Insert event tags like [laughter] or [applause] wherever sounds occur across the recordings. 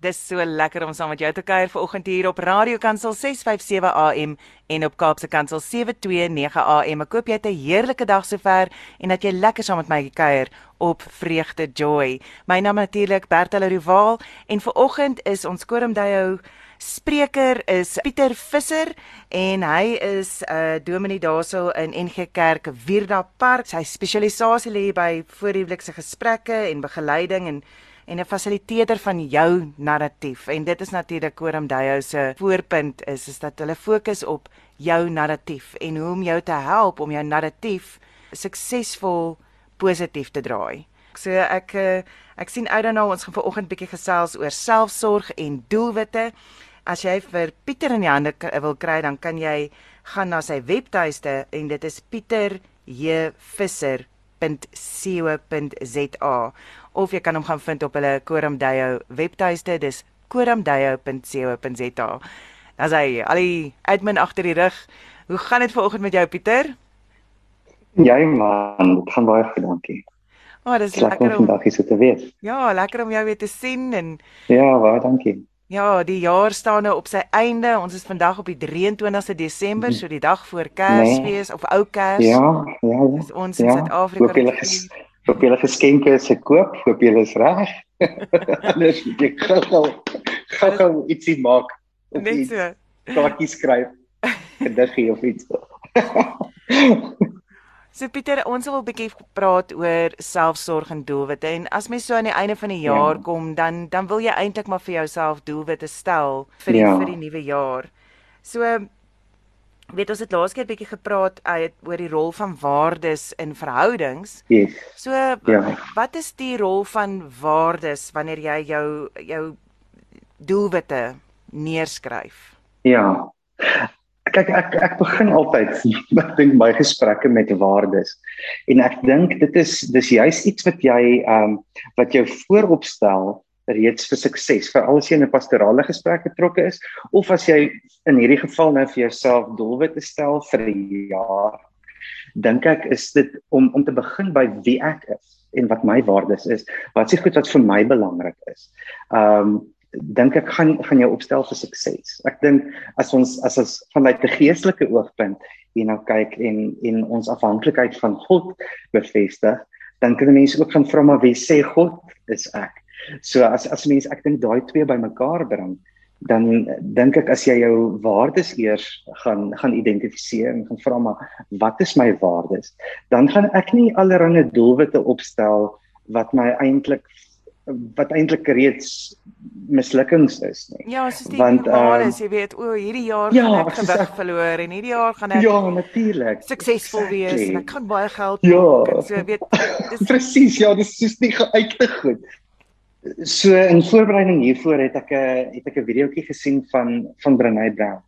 Dis so lekker om saam met jou te kuier vanoggend hier op Radio Kansel 657 AM en op Kaapse Kansel 729 AM. Ek hoop jy het 'n heerlike dag sover en dat jy lekker saam met my kuier op Vreugde Joy. My naam natuurlik Bertha Rival en vanoggend is ons Korumdayo spreker is Pieter Visser en hy is 'n uh, dominee daarso in NG Kerk Wierda Park. Sy spesialisasie lê by voorhuwelikse gesprekke en begeleiding en en 'n fasiliteerder van jou narratief en dit is natuurlik Koram Dayo se voorpunt is is dat hulle fokus op jou narratief en hoe om jou te help om jou narratief suksesvol positief te draai. So ek eh, ek sien uit daarna ons gaan vanoggend bietjie gesels oor selfsorg en doelwitte. As jy vir Pieter in die hande wil kry, dan kan jy gaan na sy webtuiste en dit is pieterjvisser.co.za of jy kan hom gaan vind op hulle Koram Dayo webtuiste dis koramdayo.co.za. Daar's hy, al die admin agter die rug. Hoe gaan dit vanoggend met jou Pieter? Ja man, dit gaan baie goed, dankie. Oh, dis lekker om vandag hier te wees. Ja, lekker om jou weer te sien en Ja, baie dankie. Ja, die jaar staan nou op sy einde. Ons is vandag op die 23ste Desember, so die dag voor Kersfees nee. of ou Kers. Ja, ja, ja. Dis ons in ja, Suid-Afrika. Hoop julle geskenke is gekoop, hoop julle is reg. [laughs] Alles ek gou gou ietsie maak. Net so. Kaartjie skryf. [laughs] Gediggie of iets. [laughs] so Pieter, ons wil 'n bietjie praat oor selfsorg en doelwitte. En as mens so aan die einde van die jaar ja. kom, dan dan wil jy eintlik maar vir jouself doelwitte stel vir die, ja. vir die nuwe jaar. So weet ons het laas keer bietjie gepraat uit oor die rol van waardes in verhoudings. Yes. So ja. wat is die rol van waardes wanneer jy jou jou doelwitte neerskryf? Ja. Kyk ek ek begin altyd [laughs] ek dink my gesprekke met waardes. En ek dink dit is dis juist iets wat jy ehm um, wat jou vooropstel reeds vir sukses vir al as jy in 'n pastorale gesprek betrokke is of as jy in hierdie geval nou vir jouself doelwitte stel vir 'n jaar dink ek is dit om om te begin by wie ek is en wat my waardes is wat se goed wat vir my belangrik is. Um dink ek gaan gaan jou opstel vir sukses. Ek dink as ons as ons vanuit 'n geestelike oogpunt hier nou kyk en en ons afhanklikheid van God bevestig, dan kan mense ook gaan vra maar wie sê God is ek? So as as mens ek dink daai twee bymekaar bring, dan dink ek as jy jou waardes eers gaan gaan identifiseer en gaan vra maar wat is my waardes, dan gaan ek nie allerlei doelwitte opstel wat my eintlik wat eintlik reeds mislukkings is nie. Ja, soos die want uh, is, jy weet, o, hierdie jaar ja, gaan ek gewig verloor en hierdie jaar gaan ek Ja, natuurlik. suksesvol exactly. wees en ek kan baie geld ja. maak. Ja. So weet, [laughs] dis presies, ja, dis is nie geuite goed. So in voorbereiding hiervoor het ek 'n het ek 'n videoetjie gesien van van Brené Brown.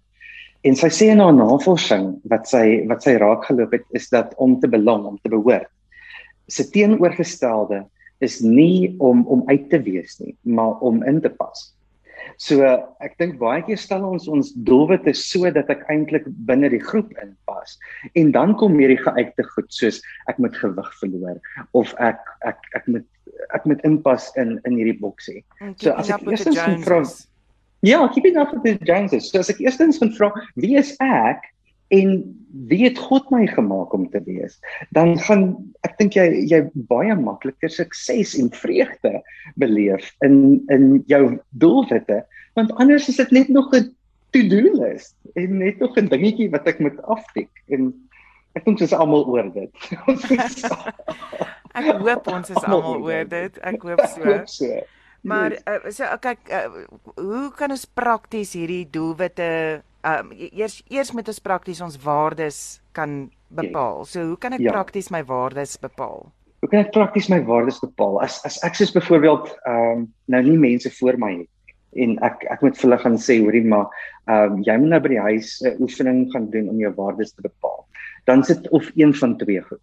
En sy sê in haar navorsing wat sy wat sy raak geloop het is dat om te belong, om te behoort. Se teenoorgestelde is nie om om uit te wees nie, maar om in te pas. So ek dink baie keer stel ons ons doelwitte so dat ek eintlik binne die groep inpas en dan kom hierdie geuite goed soos ek moet gewig verloor of ek ek ek moet ek moet inpas in in hierdie boksie. So as ek eerstens vra Ja, keeping up with the Joneses. So as ek eerstens van vra wie is ek en wie het God my gemaak om te wees, dan gaan ek dink jy jy baie makliker sukses en vreugde beleef in in jou doelwitte, want anders is dit net nog 'n to-do list en net nog 'n dingetjie wat ek moet aftik en ek dink ons is almal oor dit. [laughs] Ek hoop ons is [laughs] almal oor dit. Ek hoop so. [laughs] Ek hoop so. Maar uh, so kyk uh, hoe kan ons prakties hierdie doelwitte um, eers eers met ons prakties ons waardes kan bepaal. So hoe kan ek ja. prakties my waardes bepaal? Hoe kan ek prakties my waardes bepaal? As as ek soos byvoorbeeld ehm um, nou nie mense voor my het en ek ek moet vir hulle gaan sê hoorie maar ehm um, jy moet nou by die huis 'n uh, oefening gaan doen om jou waardes te bepaal. Dan sit of een van twee goed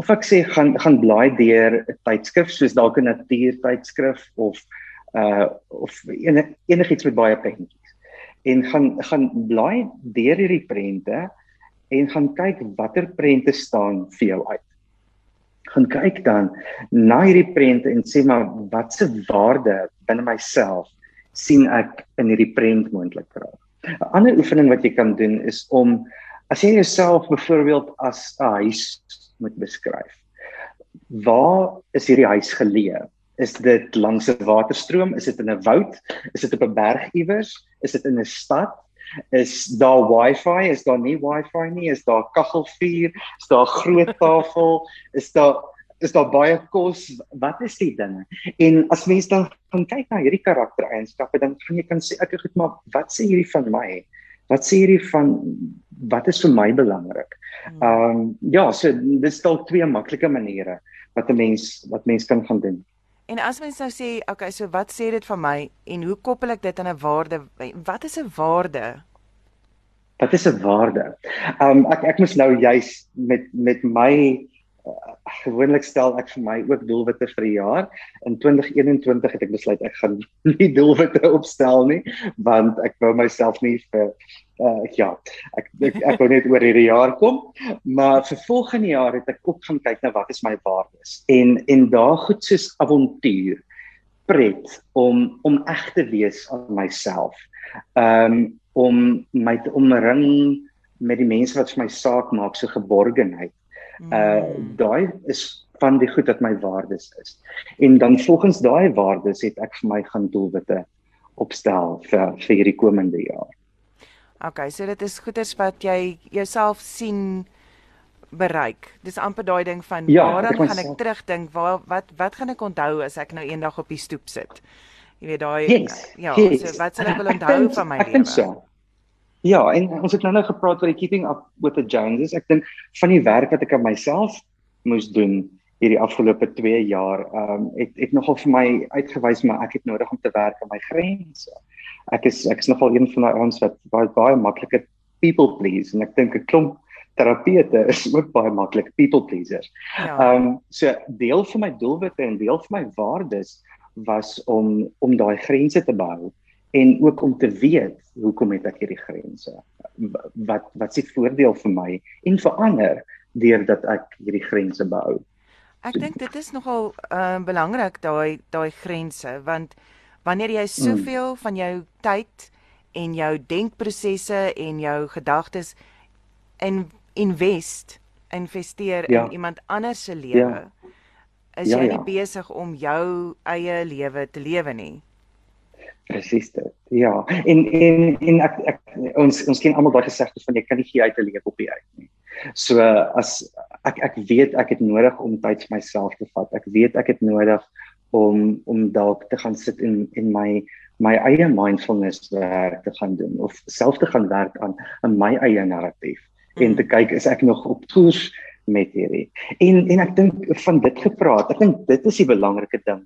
of ek sê gaan gaan blaai deur 'n tydskrif soos dalk 'n natuurtydskrif of uh of enige enigiets met baie prentjies en gaan gaan blaai deur hierdie prente en gaan kyk watter prente staan vir jou uit. Gaan kyk dan na hierdie prente en sê maar wat se waarde binne myself sien ek in hierdie prent moontlik raak. 'n Ander oefening wat jy kan doen is om as jy jouself byvoorbeeld as 'n huis moet beskryf. Waar is hierdie huis geleë? Is dit langs 'n waterstroom? Is dit in 'n woud? Is dit op 'n berg iewers? Is dit in 'n stad? Is daar wifi? Is daar nie wifi nie? Is daar kaggelvuur? Is daar groot tafel? Is daar is daar baie kos? Wat is die dinge? En as mens dan gaan kyk na hierdie karaktereienskappe, dan gaan jy kan sê ek het maar wat sê hierdie van my? Wat sê hierdie van wat is vir my belangrik? Hmm. Ehm um, ja, so dis dalk twee maklike maniere wat 'n mens wat mens kan gaan doen. En as mens nou sê, okay, so wat sê dit van my en hoe koppel ek dit aan 'n waarde? Wat is 'n waarde? Wat is 'n waarde? Um ek ek moet nou juis met met my uh, gewoonlik stel ek vir my ook doelwitte vir die jaar. In 2021 het ek besluit ek gaan [laughs] nie doelwitte opstel nie, want ek wou myself nie vir uh ja, ek ek, ek wou net oor hierdie jaar kom, maar vir volgende jaar het ek ook gaan kyk na wat is my waardes. En en daar goed soos avontuur, pret om om eg te wees aan myself. Um om my te omring met die mense wat vir my saak maak, so geborgenheid. Uh mm. daai is van die goed wat my waardes is. En dan volgens daai waardes het ek vir my gaan doelwitte opstel vir vir hierdie komende jaar. Okay, so dit is goeders wat jy jouself sien bereik. Dis amper daai ding van ja, waaraan gaan ek terugdink? Waar wat wat gaan ek onthou as ek nou eendag op die stoep sit? Jy weet daai yes, ja, yes. so wat sal ek wil onthou van my lewe? So. Ja, en ons het nou nou gepraat oor die keeping up with the Joneses. Ek dink van die werk wat ek aan myself moes doen hierdie afgelope 2 jaar, ehm um, het het nogal vir my uitgewys maar ek het nodig om te werk aan my grense ek is ek is nogal een van daai ouens wat baie baie maklike people please en ek dink 'n klomp terapeute [laughs] is ook baie maklik people pleasers. Ja. Ehm ja. um, so deel van my doelwitte en deel van my waardes was om om daai grense te behou en ook om te weet hoekom het ek hierdie grense? Wat wat s'ie voordeel vir my en vir ander deurdat ek hierdie grense behou? Ek dink dit is nogal uh, belangrik daai daai grense want wanneer jy soveel mm. van jou tyd en jou denkprosesse en jou gedagtes in invest investeer ja. in iemand anders se lewe ja. is jy ja, ja. nie besig om jou eie lewe te lewe nie presies dit ja en en en ek, ek ons ons ken almal daai gesegde van jy kan nie gee uit 'n lewe op die uit nie. So as ek ek weet ek het nodig om tyd vir myself te vat. Ek weet ek het nodig om om dalk te gaan sit en en my my eie mindfulness werk te gaan doen of self te gaan werk aan aan my eie narratief en te kyk is ek nog op koers met hierdie. En en ek dink van dit gepraat, ek dink dit is die belangrike ding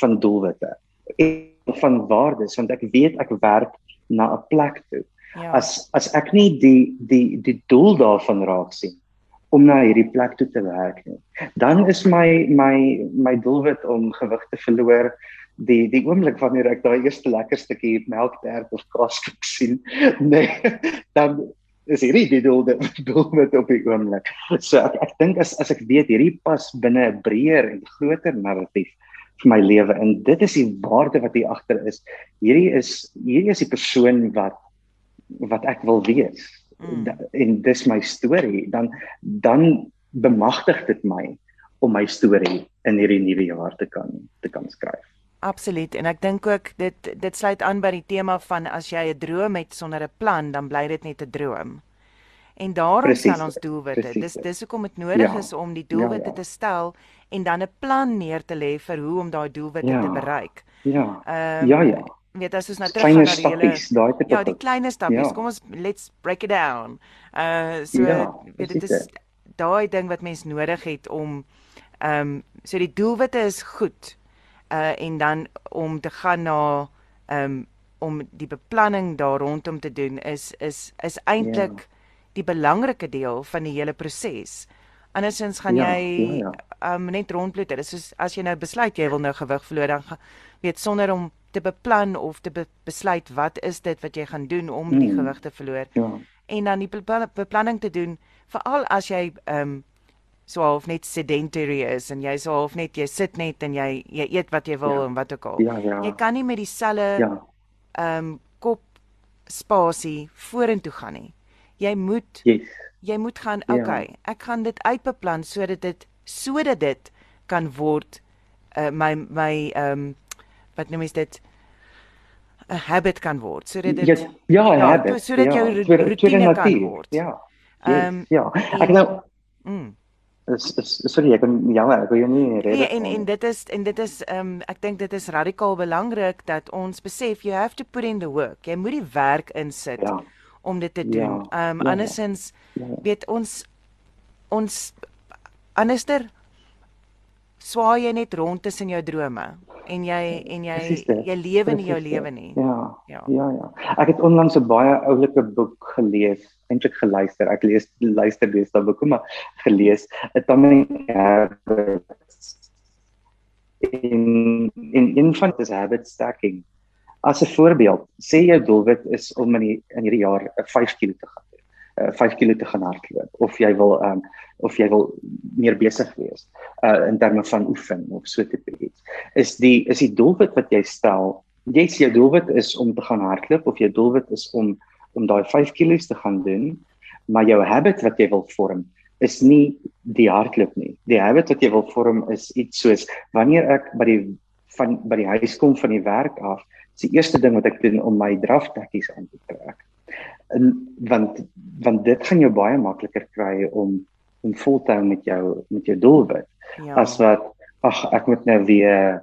van doelwitte. En van waardes want ek weet ek werk na 'n plek toe. Ja. As as ek nie die die die doel daarvan raak sien om na hierdie plek toe te werk nie. Dan is my my my doelwit om gewig te verloor die die oomblik wanneer ek daai eerste lekker stukkie melktert of kaas sien, [laughs] nee, dan is hierdie die doelwit [laughs] doelwit op die oomblik. So ek ek dink as as ek weet hierdie pas binne 'n breër en groter narratief vir my lewe en dit is die waarde wat hier agter is. Hierdie is hierdie is die persoon wat wat ek wil wees mm. en dis my storie dan dan bemagtig dit my om my storie in hierdie nuwe jaar te kan te kan skryf. Absoluut en ek dink ook dit dit sluit aan by die tema van as jy 'n droom het sonder 'n plan dan bly dit net 'n droom. En daarom stel ons doelwitte. Dis dis hoekom dit nodig ja. is om die doelwitte ja, ja. te stel en dan 'n plan neer te lê vir hoe om daai doelwitte ja. te bereik. Ja. Um, ja ja weet as ons nou terug gaan na die hele Ja, die klein stappies. Ja. Kom ons let's break it down. Uh so ja, weet dit is daai ding wat mens nodig het om ehm um, so die doelwitte is goed. Uh en dan om te gaan na ehm um, om die beplanning daar rondom te doen is is is eintlik ja. Die belangrike deel van die hele proses. Andersins gaan ja, jy ja, ja. um, net rondbloed. Dit is soos as jy nou besluit jy wil nou gewig verloor dan weet sonder om te beplan of te be besluit wat is dit wat jy gaan doen om die mm. gewig te verloor. Ja. En dan die beplanning te doen veral as jy um, so half net sedentary is en jy so half net jy sit net en jy jy eet wat jy wil ja. en wat ook al. Ja, ja. Jy kan nie met dieselfde ja. um, kop spasie vorentoe gaan nie. Jy moet yes. jy moet gaan ja. okay, ek gaan dit uitbeplan sodat dit sodat dit kan word uh, my my ehm um, wat noem jy dit 'n habit kan word sodat dit ja, ja, ja habit sodat ja, jou rutine kan word. Ja. Ehm um, ja. Ek nou mm is is sorry ek jammer ek wil jou nie rede nee, en en dit is en dit is ehm um, ek dink dit is radikaal belangrik dat ons besef you have to put in the work jy moet die werk insit ja. Om dit te doen. Ja. Ehm ja. um, ja. andersins ja. weet ons ons anderster swaai jy net rond tussen jou drome en jy en jy jy lewe nie jou lewe nie. Ja. Ja, ja. ja. Ek het onlangs 'n baie oulike boek gelees, eintlik geluister. Ek lees luister lees daai boek, maar gelees. Dit dan in in in van dis habit stacking. As 'n voorbeeld, sê jou doelwit is om in die, in hierdie jaar 5 kg te gaan uh, 5 kg te gaan hardloop of jy wil um of jy wil meer besig wees uh in terme van oefen of so tipe iets. Is die is die doelwit wat jy stel, jy sê jou doelwit is om te gaan hardloop of jou doelwit is om om daai 5 kg te gaan doen, maar jou habit wat jy wil vorm is nie die hardloop nie. Die habit wat jy wil vorm is iets soos wanneer ek by die van by die huis kom van die werk af, is die eerste ding wat ek doen om my draftekkies aan te trek. En want want dit gaan jou baie makliker kry om om vol te hou met jou met jou doelwit. Ja. as wat ag ek moet nou weer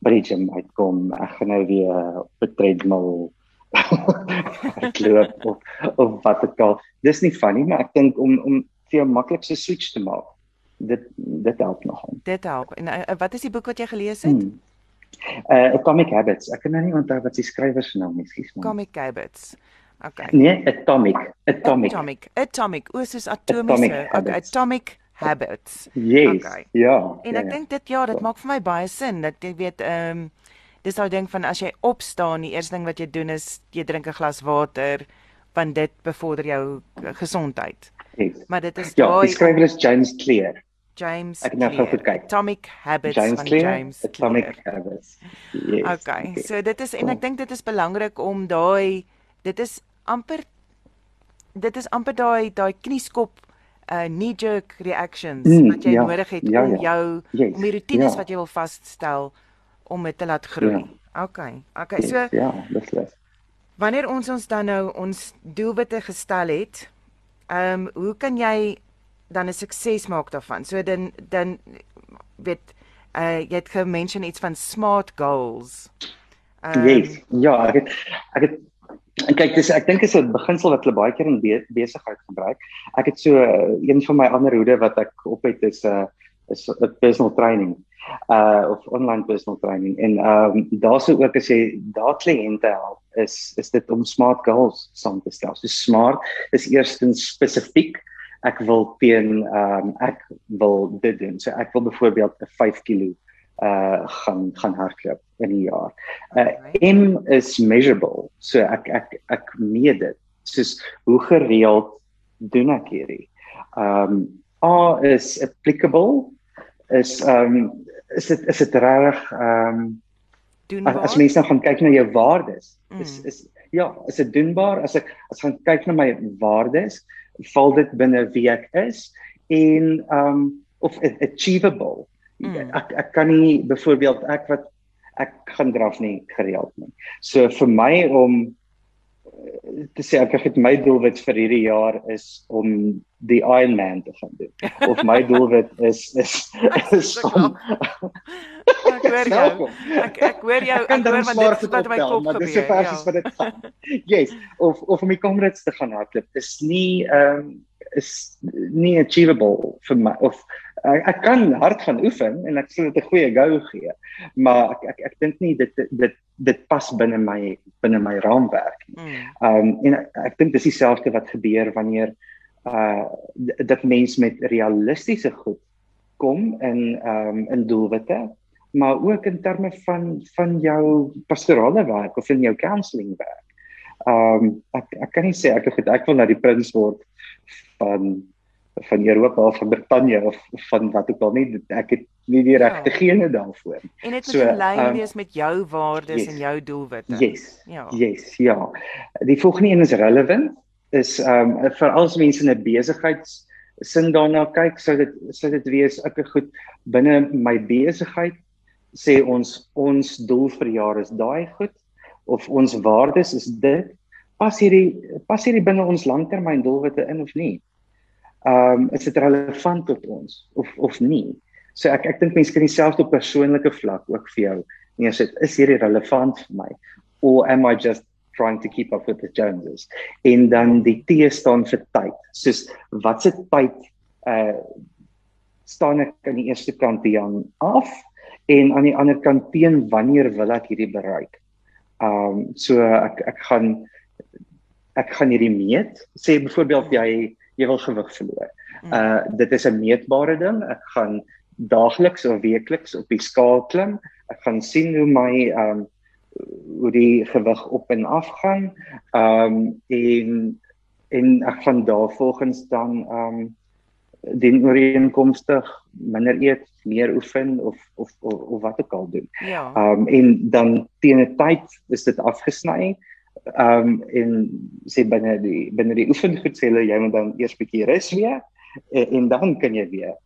by die gym uitkom ek gaan nou weer op 'n treadmill [laughs] loop of of wat ook al. Dis nie funny maar ek dink om om vir jou maklikste switch te maak dit dit help nogal. Dit help. En uh, wat is die boek wat jy gelees het? Hmm. Uh Atomic Habits. Ek kan nou nie onthou wat die skrywer se naam is, skies maar. Atomic Habits. Okay. Nee, atomic, atomic. Atomic, atomic. Oos is atomiese. Okay, atomic habits. Yes. Okay. Ja. En ek ja, ja. dink dit ja, dit maak vir my baie sin dat jy weet ehm um, dis ou ding van as jy opstaan, die eerste ding wat jy doen is jy drink 'n glas water want dit bevorder jou gesondheid. Yes. Maar dit is Ja, die skrywer is James Clear. James. Ek het nou gou kyk. Atomic Habits James van Clear, James. Atomic Clear. Habits. Yes. Okay. okay. So dit is en ek dink dit is belangrik om daai dit is amper dit is amper daai daai knieskop uh knee jerk reactions mm, wat jy ja, nodig het ja, om ja. jou yes, om die rotines ja. wat jy wil vasstel om dit te laat groei. Ja. Okay. Okay. So Ja, reg. Wanneer ons ons dan nou ons doelwitte gestel het, ehm um, hoe kan jy dan 'n sukses maak daarvan? So dan dan weet uh jy het gemention iets van smart goals. Um, yes. Ja, ek het ek het En kyk, dis ek dink is 'n beginsel wat hulle baie keer in be besigheid gebruik. Ek het so uh, een van my ander hoede wat ek op het is 'n uh, is 'n personal training uh of online personal training en ehm um, daar's ook as jy daar kliënte help is is dit om smart goals saam te stel. So smart is eerstens spesifiek. Ek wil teen ehm um, ek wil dit doen. So ek wil byvoorbeeld 'n 5 kg uh gaan gaan hardloop in 'n jaar. Uh M is measurable. So ek ek ek meet dit. Soos hoe gereeld doen ek hierdie. Um A is applicable is um is dit is dit reg um doenbaar. As, as mense nou gaan kyk na jou waardes, mm. is is ja, is dit doenbaar as ek as gaan kyk na my waardes, val dit binne wie ek is en um of achievable Mm. Ek ek kan nie byvoorbeeld ek wat ek gaan draf nie gereeld nie. So vir my om te sê ek het my doelwit vir hierdie jaar is om die Ironman te gaan doen. Of my [laughs] doelwit is is is om ek hoor jou. Ek ek hoor jou. Ek hoor wat dit wat my kop gebeur. Dis so versies ja. wat dit gaan. [laughs] Yes, of of om die Comrades te gaan hardloop is nie ehm um, is nie achievable vir my of ek, ek kan hard gaan oefen en ek sien dit 'n goeie go gee maar ek ek ek dink nie dit dit dit pas binne my binne my raamwerk nie. Ehm um, en ek, ek dink dis dieselfde wat gebeur wanneer uh dat mens met realistiese goed kom in ehm um, in doelwitte maar ook in terme van van jou pastorale werk of in jou counselling werk. Ehm um, ek ek kan nie sê ek het ek wil nou die prins word van van Europa of van Brittanje of van wat ook al nie ek het nie die regte ja. gene daarvoor. En dit moet so, in lyn um, wees met jou waardes yes, en jou doelwitte. Yes. Ja. Yes, ja. Die volgende een is relevant is um vir al die mense in 'n besigheids sin daarna kyk, sou dit sou dit wees ek goed binne my besigheid sê ons ons doel vir jaar is daai goed of ons waardes is dit pas hierdie pas hierdie binne ons langtermyn doelwitte in of nie ehm um, is dit relevant tot ons of of nie. So ek ek dink mense kan dieselfde op persoonlike vlak ook vir jou neersit. Is hierdie relevant vir my or am I just trying to keep up with the Joneses? En dan die T staan vir tyd. Soos wat se tyd uh staan ek aan die eerste kant die jang af en aan die ander kant teen wanneer wil ek hierdie bereik? Ehm um, so ek ek gaan ek gaan hierdie meet. Sê byvoorbeeld jy jy wil gewig verloor. Mm. Uh dit is 'n meetbare ding. Ek gaan daagliks of weekliks op die skaal klim. Ek gaan sien hoe my um hoe die gewig op en af gaan. Um en en ek gaan daarvolgens dan um dien ooreenkomstig minder eet, meer oefen of of of, of wat ook al doen. Ja. Um en dan teen 'n tyd is dit afgesny ehm um, en sê binne die binne die oefengoed sê hulle jy moet dan eers bietjie rus weer en, en dan kan jy weer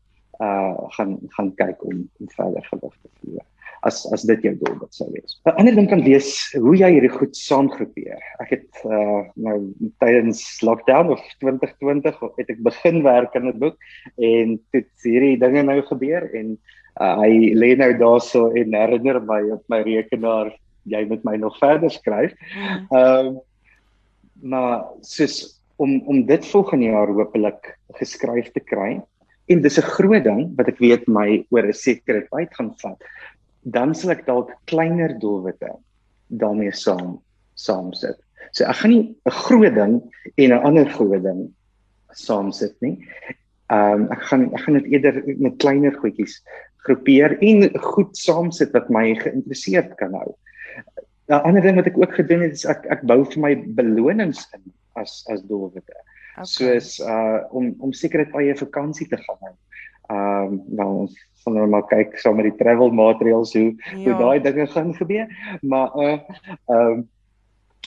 uh gaan gaan kyk om, om verder gewig te verloor as as dit jou doel wat sou wees. 'n Ander ding kan wees hoe jy hierdie goed saamgroepeer. Ek het uh nou tydens lockdown of 2020 het ek begin werk aan 'n boek en dit hierdie dinge nou gebeur en uh, hy lê nou daarso en herinner my op my rekenaar jy met my nog verder skryf. Mm. Ehm um, maar soos om om dit volgende jaar hopelik geskryf te kry en dis 'n groot ding wat ek weet my oor 'n sekere tyd gaan vat. Dan sal ek dalk kleiner doelwitte daarmee saam saam sit. So ek gaan nie 'n groot ding en 'n ander groot ding saam sit nie. Ehm um, ek gaan ek gaan dit eerder met kleiner goedjies groepeer en goed saam sit wat my geïnteresseerd kan hou. 'n ander ding wat ek ook gedoen het is ek ek bou vir my belonings in as as doelwitte. Okay. Soos uh om om sekere tye vakansie te gaan hou. Um nou ons sal nou maar kyk saam met die travel materials hoe ja. hoe daai dinge gaan gebeur, maar uh um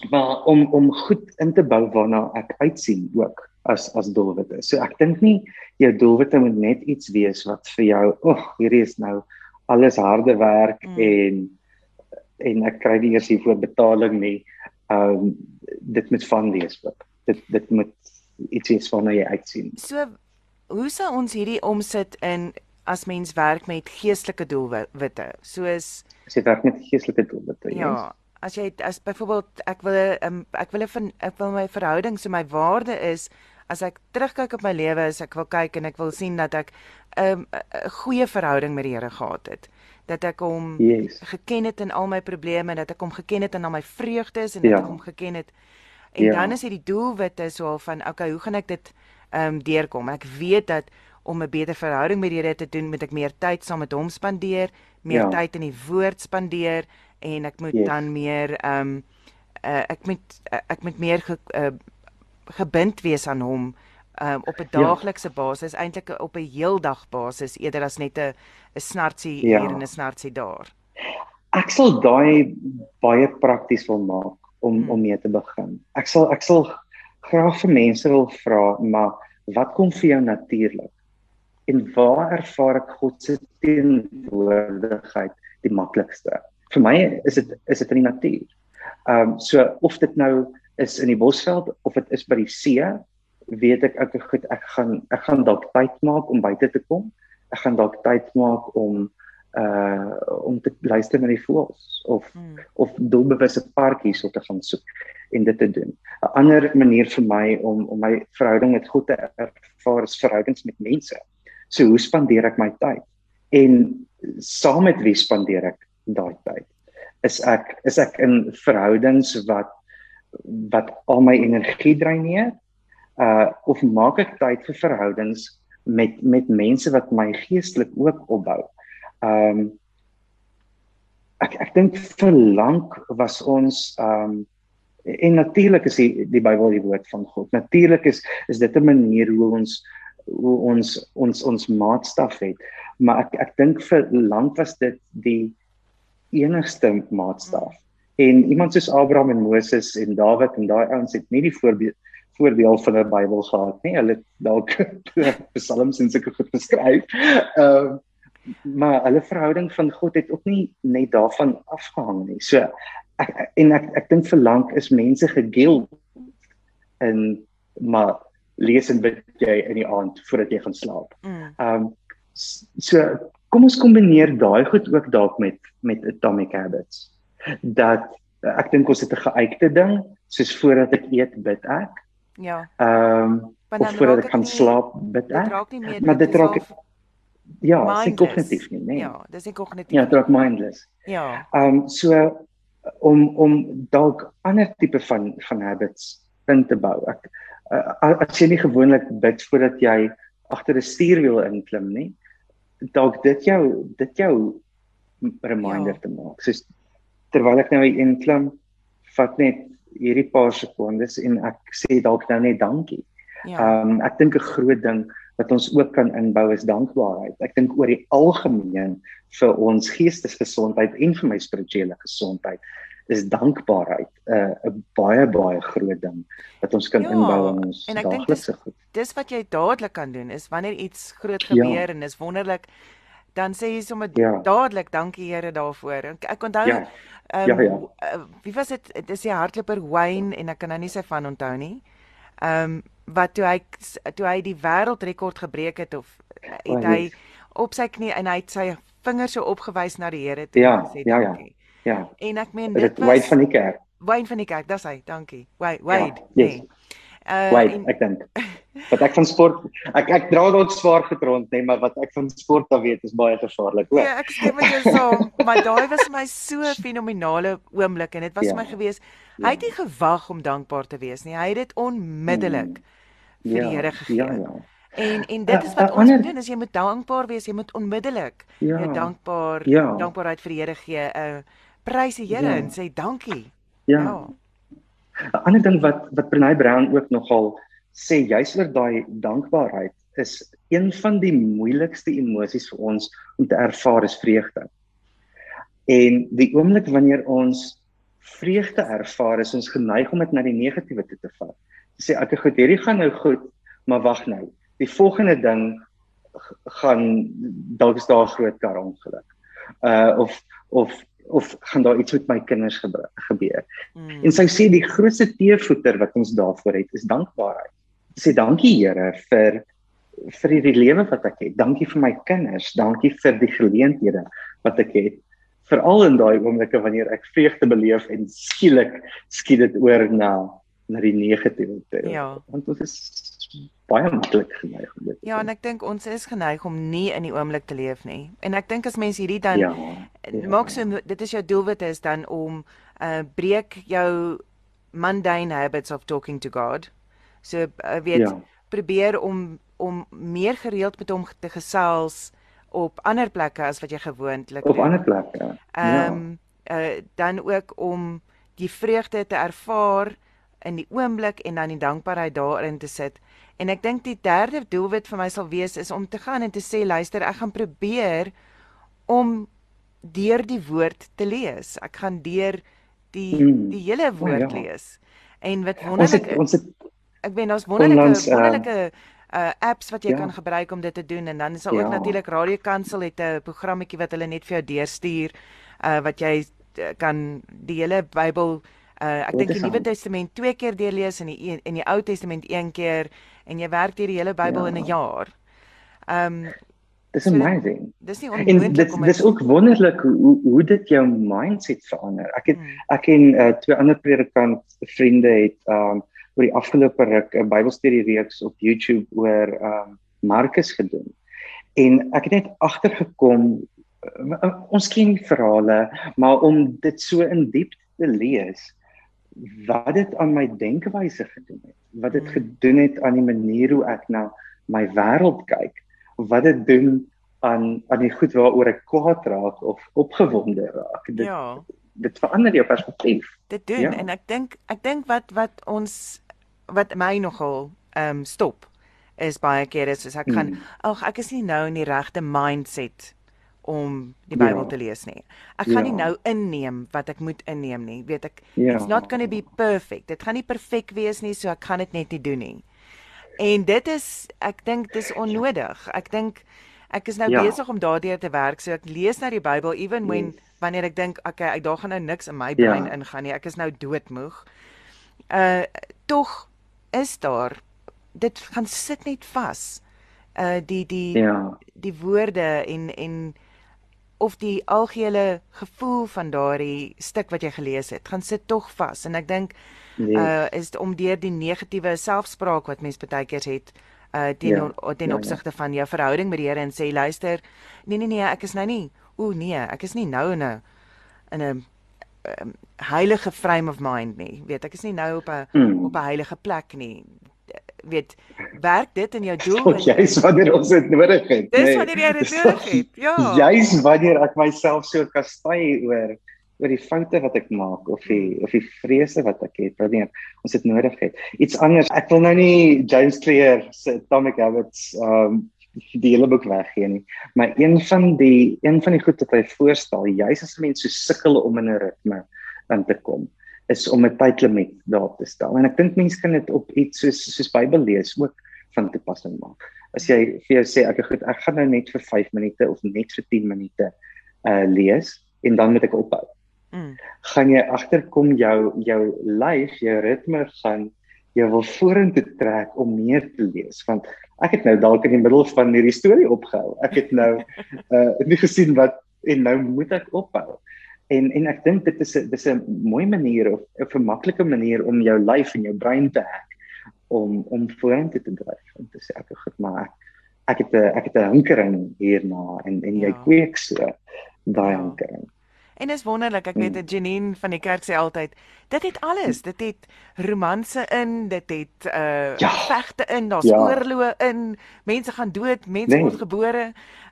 maar om om goed in te bou waarna ek uitsien ook as as doelwitte. So ek dink nie jou doelwitte moet net iets wees wat vir jou, ag, oh, hierdie is nou alles harde werk mm. en en ek kry nie eers hiervoor betaling nie. Ehm um, dit moet van wees ook. Dit dit moet iets is waarna jy uitsien. So hoe sou ons hierdie omsit in as mens werk met geestelike doelwitte? Soos as jy werk met geestelike doelwitte. Ja. Yes. As jy as byvoorbeeld ek wil um, ek wil 'n ek wil my verhouding so my waarde is as ek terugkyk op my lewe as ek wil kyk en ek wil sien dat ek 'n um, goeie verhouding met die Here gehad het dat ek hom yes. geken het in al my probleme dat ek hom geken het in al my vreugdes en ja. dat ek hom geken het en ja. dan is dit die doelwitte so van okay hoe gaan ek dit ehm um, deurkom ek weet dat om 'n beter verhouding met die Here te doen moet ek meer tyd saam met hom spandeer meer ja. tyd in die woord spandeer en ek moet yes. dan meer ehm um, uh, ek moet uh, ek moet meer ge, uh, gebind wees aan hom um, op 'n ja. daaglikse basis, eintlik op 'n heeldag basis eerder as net 'n 'n snartsie ja. hier en 'n snartsie daar. Ek sal daai baie prakties wil maak om hmm. om mee te begin. Ek sal ek sal graag vir mense wil vra, maar wat kom vir jou natuurlik? En waar ervaar ek God se teenwoordigheid die maklikste? Vir my is dit is dit in die natuur. Ehm um, so of dit nou is in die bosveld of dit is by die see weet ek ek goed ek gaan ek gaan dalk tyd maak om buite te kom. Ek gaan dalk tyd maak om uh om te luister na die voëls of hmm. of doelbewuste parkies op te gaan soek en dit te doen. 'n Ander manier vir my om om my verhouding met God te ervaar is verhoudings met mense. So hoe spandeer ek my tyd? En saam met wie spandeer ek daai tyd? Is ek is ek in verhoudings wat wat al my energie dreineer uh of maak ek tyd vir verhoudings met met mense wat my geestelik ook opbou. Um ek ek dink vir lank was ons um en natuurlik is die die Bybel die woord van God. Natuurlik is is dit 'n manier hoe ons hoe ons ons ons maatstaf het. Maar ek ek dink vir lank was dit die enigste maatstaf. En iemand soos Abraham en Moses en Dawid en daai ouens het nie die voorbeeld voorbeeld van 'n Bybel gehad nie. Hulle het dalk [laughs] psalms en sulke goed geskryf. Ehm uh, maar hulle verhouding van God het ook nie net daarvan afgehang nie. So ek, en ek ek dink vir lank is mense gegild en maar lees en bid jy in die aand voordat jy gaan slaap. Mm. Ehm um, so kom ons kombineer daai goed ook dalk met met atomic habits. Dat ek dink ons het 'n geuite ding soos voordat ek eet bid ek. Ja. Ehm um, of voordat ek gaan nie, slaap bid ek. Maar dit raak Ja, dis kognitief nie, nee. Ja, dis nie kognitief. Ja, dit raak mindless. Ja. Ehm um, so om om dalk ander tipe van van habits in te bou. Ek uh, as jy nie gewoonlik bid voordat jy agter 'n stuurwiel inklim nie, dalk dit jou dit jou reminder ja. te maak. Soos terwyl ek nou hier inklim, vat net hierdie paar sekondes en ek sê dalk nou net dankie. Ja. Ehm um, ek dink 'n groot ding wat ons ook kan inbou is dankbaarheid. Ek dink oor die algemeen vir ons geestesgesondheid en vir my spirituele gesondheid is dankbaarheid 'n uh, 'n baie baie groot ding wat ons kan ja, inbou in ons daaglikse goed. Dis wat jy dadelik kan doen is wanneer iets groot ja. gebeur ja. en is wonderlik dan sê jy sommer ja. dadelik dankie Here daarvoor. Ek, ek onthou ja. Um, ja, ja. Uh, wie was dit? Dit is die hardloper Wayne en ek kan nou nie sy van onthou nie. Ehm um, wat toe hy toe hy die wêreldrekord gebreek het of het hy op sy knie en hy het sy vingers so opgewys na die Here toe ja, gesê ja, dankie. Ja. Ja. En ek meen dit was Wade van die kerk. Wade van die kerk, dis hy. Dankie. Wade, Wade. Ja, yes. nee. Uh Wade, en, ek dink. [laughs] Wat ek van sport ek ek dra dalk swaar getrond nê, nee, maar wat ek van sport af weet is baie gevaarlik, hoor. Ja, ek sê met jou saam, [laughs] maar daai was my so fenominale oomblik en dit was ja. my gewees. Hy het ja. nie gewag om dankbaar te wees nie. Hy het dit onmiddellik mm. vir ja. die Here gegee. Ja, ja. En en dit is wat uh, uh, ons moet doen, is jy moet dankbaar wees, jy moet onmiddellik ja. jy dankbaar ja. dankbaarheid vir die Here gee. Uh prys die Here ja. en sê dankie. Ja. ja. 'n Ander ding wat wat Brenay Brown ook nogal sê juis oor daai dankbaarheid is een van die moeilikste emosies vir ons om te ervaar is vreugde. En die oomblik wanneer ons vreugde ervaar, is ons geneig om dit na die negatiewe toe te vat. Sê ek okay, goed, hierdie gaan nou goed, maar wag nou. Die volgende ding gaan dalk is daar 'n groot kar ongeluk. Uh of of of gaan daar iets met my kinders gebeur. Mm. En sy sê die grootste teevoeter wat ons daarvoor het is dankbaarheid. Sy sê dankie Here vir vir die lewe wat ek het. Dankie vir my kinders, dankie vir die geleenthede wat ek het. Veral in daai oomblikke wanneer ek vreugde beleef en skielik skiet dit oor na na die negatiewe. Ja. Want dit is baie maklik geneig om dit. Ja, en ek dink ons is geneig om nie in die oomblik te leef nie. En ek dink as mense hierdie dan ja, ja. maak so dit is jou doelwit is dan om uh breek jou mundane habits of talking to God. So uh, weet ja. probeer om om meer gereeld met hom te gesels op ander plekke as wat jy gewoonlik op ander plekke. Ehm um, ja. uh dan ook om die vreugde te ervaar in die oomblik en dan die dankbaarheid daarin te sit. En ek dink die derde doelwit vir my sal wees is om te gaan en te sê luister, ek gaan probeer om deur die woord te lees. Ek gaan deur die hmm. die hele oh, woord oh, ja. lees. En wat wonderlik ons het, ons het ek weet ons wonderlike onlangs, wonderlike uh apps wat jy ja. kan gebruik om dit te doen en dan is daar ja. ook natuurlik Radio Kansel het 'n programmetjie wat hulle net vir jou deurstuur uh wat jy uh, kan die hele Bybel uh ek dink die Nuwe Testament twee keer deurlees en die in die Ou Testament een keer en jy werk deur die hele Bybel ja. in 'n jaar. Um Dis so amazing. Dis nie onmoontlik dit, om Dis ook wonderlik hoe hoe dit jou mindset verander. Ek het hmm. ek en uh, twee ander predikant vriende het um oor die afgelope ruk 'n Bybelstudie reeks op YouTube oor um Markus gedoen. En ek het net agtergekom uh, ons ken verhale, maar om dit so in diepte te lees, wat dit aan my denkwyse gedoen het wat dit hmm. gedoen het aan die manier hoe ek na my wêreld kyk wat dit doen aan aan die goed waaroor ek kwaad raak of opgewonde raak dit ja. dit verander jou perspektief dit doen ja. en ek dink ek dink wat wat ons wat my nogal ehm um, stop is baie kere soos ek gaan mm. ag ek is nie nou in die regte mindset om die Bybel ja. te lees nie. Ek gaan ja. nie nou inneem wat ek moet inneem nie. Weet ek ja. it's not going to be perfect. Dit gaan nie perfek wees nie, so ek gaan dit net nie doen nie. En dit is ek dink dis onnodig. Ek dink ek is nou ja. besig om daardeur te werk, so ek lees nou die Bybel even when yes. wanneer ek dink okay, ek daar gaan nou niks in my brein ja. ingaan nie. Ek is nou doodmoeg. Uh tog is daar dit gaan sit net vas. Uh die die ja. die woorde en en of die algehele gevoel van daardie stuk wat jy gelees het, gaan sit tog vas en ek dink nee. uh is om deur die negatiewe selfspraak wat mense baie keer het uh teen ja. ten ja, ja. opsigte ja, van jou verhouding met die Here en sê luister, nee nee nee, ek is nou nie, o nee, ek is nie nou in 'n in 'n um, heilige frame of mind nie. Weet, ek is nie nou op 'n hmm. op 'n heilige plek nie weet werk dit in jou doel en jy's wanneer ons dit nodig het. Dis nee, wanneer jy dit nodig [laughs] het. Ja. Jy's wanneer ek myself so kastei oor oor die foute wat ek maak of die of die vrese wat ek het wanneer ons dit nodig het. Iets anders. Ek wil nou nie James Clear se Atomic Habits um die hele boek weggee nie. Maar een van die een van die goed wat hy voorstel, juis as mense so sukkel om in 'n ritme in te kom, is om 'n tydlimiet daarop te stel. En ek dink mense kan dit op iets soos soos Bybel lees ook van toepassing maak. As jy vir jou sê ek goed, ek gaan nou net vir 5 minute of net vir 10 minute uh lees en dan moet ek ophou. Mm. Gaan jy agterkom jou jou lyf, jou ritme gaan jy wil vorentoe trek om meer te lees want ek het nou dalk in die middel van hierdie storie opgehou. Ek het nou uh [laughs] nie gesien wat en nou moet ek ophou. En en ek dink dit is 'n dis 'n mooi manier of 'n vermaklike manier om jou lyf en jou brein te hack om om vorentoe te dryf om te sê ek het maar ek, ek het 'n ek het 'n hinkering hierna en en jy ja. kweek so daai ja. hinkering. En is wonderlik, ek weet hmm. Janine van die kerk sê altyd, dit het alles, dit het romanse in, dit het uh ja. vegte in, daar's ja. oorloë in, mense gaan dood, mense nee. word gebore.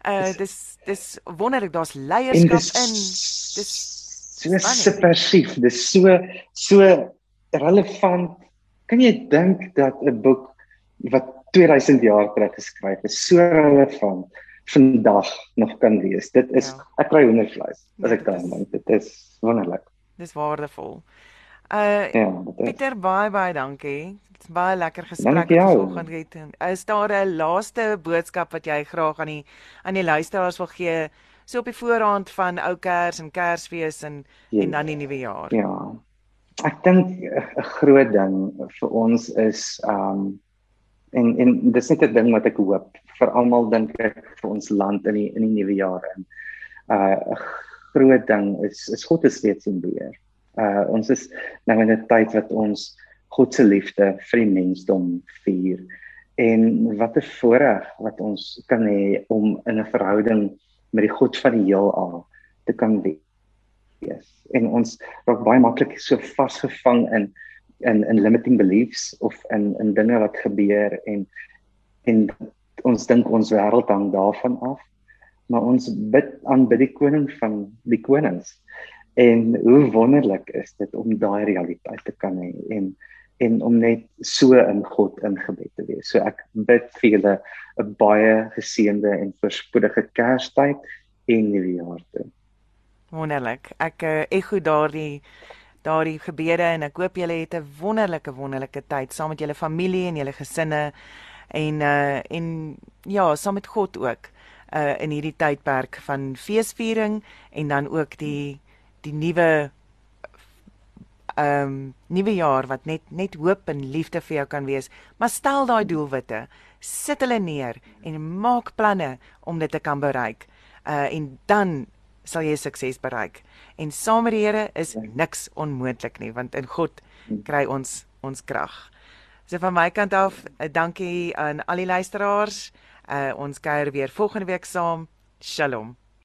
Uh dis dis wonderlik, daar's leierskap in. Dis so subversief, dis so so relevant. Kan jy dink dat 'n boek wat 2000 jaar terug geskryf is, so relevant vandag nog kan wees? Dit is ja. ek kry hoendervleis as ek daaraan dink. Dit is wonderlik. Dis waardevol. Uh ja, Pieter baie baie dankie. Dit's baie lekker gesprek vanoggend het. Is daar 'n laaste boodskap wat jy graag aan die aan die luisteraars wil gee? so op die voorhand van ou Kers en Kersfees en ja. en dan die nuwe jaar. Ja. Ek dink 'n groot ding vir ons is um en en dis net 'n ding wat ek hoop vir almal dink ek vir ons land in die in die nuwe jaar in. Uh groot ding is is God is steeds in beheer. Uh ons is nou in 'n tyd wat ons God se liefde vir die mensdom vier en wat 'n voorreg wat ons kan hê om in 'n verhouding met die God van die heelal te kan wees. En ons raak baie maklik so vasgevang in in in limiting beliefs of in in dinge wat gebeur en en ons dink ons wêreld hang daarvan af. Maar ons bid aan by die koning van die konings. En hoe wonderlik is dit om daai realiteit te kan hê en en om net so in God ingebed te wees. So ek bid vir julle 'n baie geseënde en voorspoedige Kerstyd en nuwe jaar toe. Wonderlik. Ek uh, ego daardie daardie gebede en ek hoop julle het 'n wonderlike wonderlike tyd saam met julle familie en julle gesinne en uh en ja, saam met God ook uh in hierdie tydperk van feesviering en dan ook die die nuwe ehm um, nuwe jaar wat net net hoop en liefde vir jou kan wees. Maar stel daai doelwitte, sit hulle neer en maak planne om dit te kan bereik. Uh en dan sal jy sukses bereik. En saam met die Here is niks onmoontlik nie, want in God kry ons ons krag. So van my kant af, uh, dankie aan al die luisteraars. Uh ons kuier weer volgende week saam. Shalom.